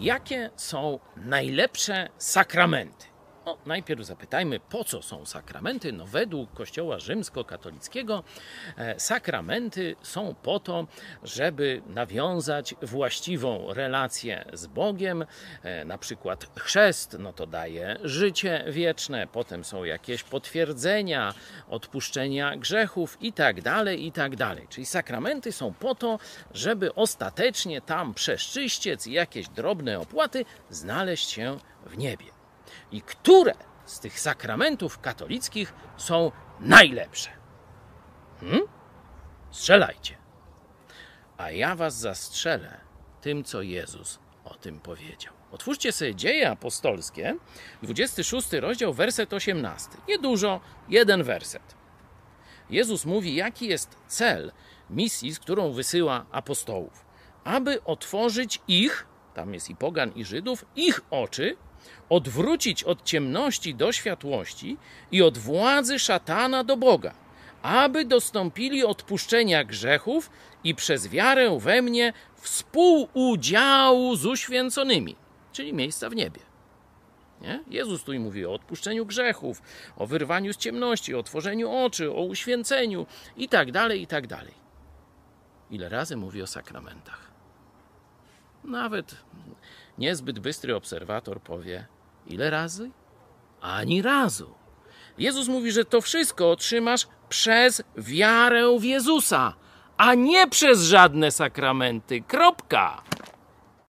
Jakie są najlepsze sakramenty? No, najpierw zapytajmy, po co są sakramenty? No, według Kościoła rzymskokatolickiego e, sakramenty są po to, żeby nawiązać właściwą relację z Bogiem. E, na przykład chrzest, no to daje życie wieczne, potem są jakieś potwierdzenia, odpuszczenia grzechów i tak dalej, i tak dalej. Czyli sakramenty są po to, żeby ostatecznie tam przez czyściec i jakieś drobne opłaty znaleźć się w niebie i które z tych sakramentów katolickich są najlepsze. Hmm? Strzelajcie. A ja was zastrzelę tym, co Jezus o tym powiedział. Otwórzcie sobie dzieje apostolskie, 26 rozdział, werset 18. Niedużo, jeden werset. Jezus mówi, jaki jest cel misji, z którą wysyła apostołów. Aby otworzyć ich, tam jest i pogan, i Żydów, ich oczy, odwrócić od ciemności do światłości i od władzy szatana do Boga, aby dostąpili odpuszczenia grzechów i przez wiarę we mnie współudziału z uświęconymi, czyli miejsca w niebie. Nie? Jezus tu mówi o odpuszczeniu grzechów, o wyrwaniu z ciemności, o otworzeniu oczy, o uświęceniu i tak dalej, i tak dalej. Ile razy mówi o sakramentach? Nawet niezbyt bystry obserwator powie, ile razy? Ani razu. Jezus mówi, że to wszystko otrzymasz przez wiarę w Jezusa, a nie przez żadne sakramenty. Kropka.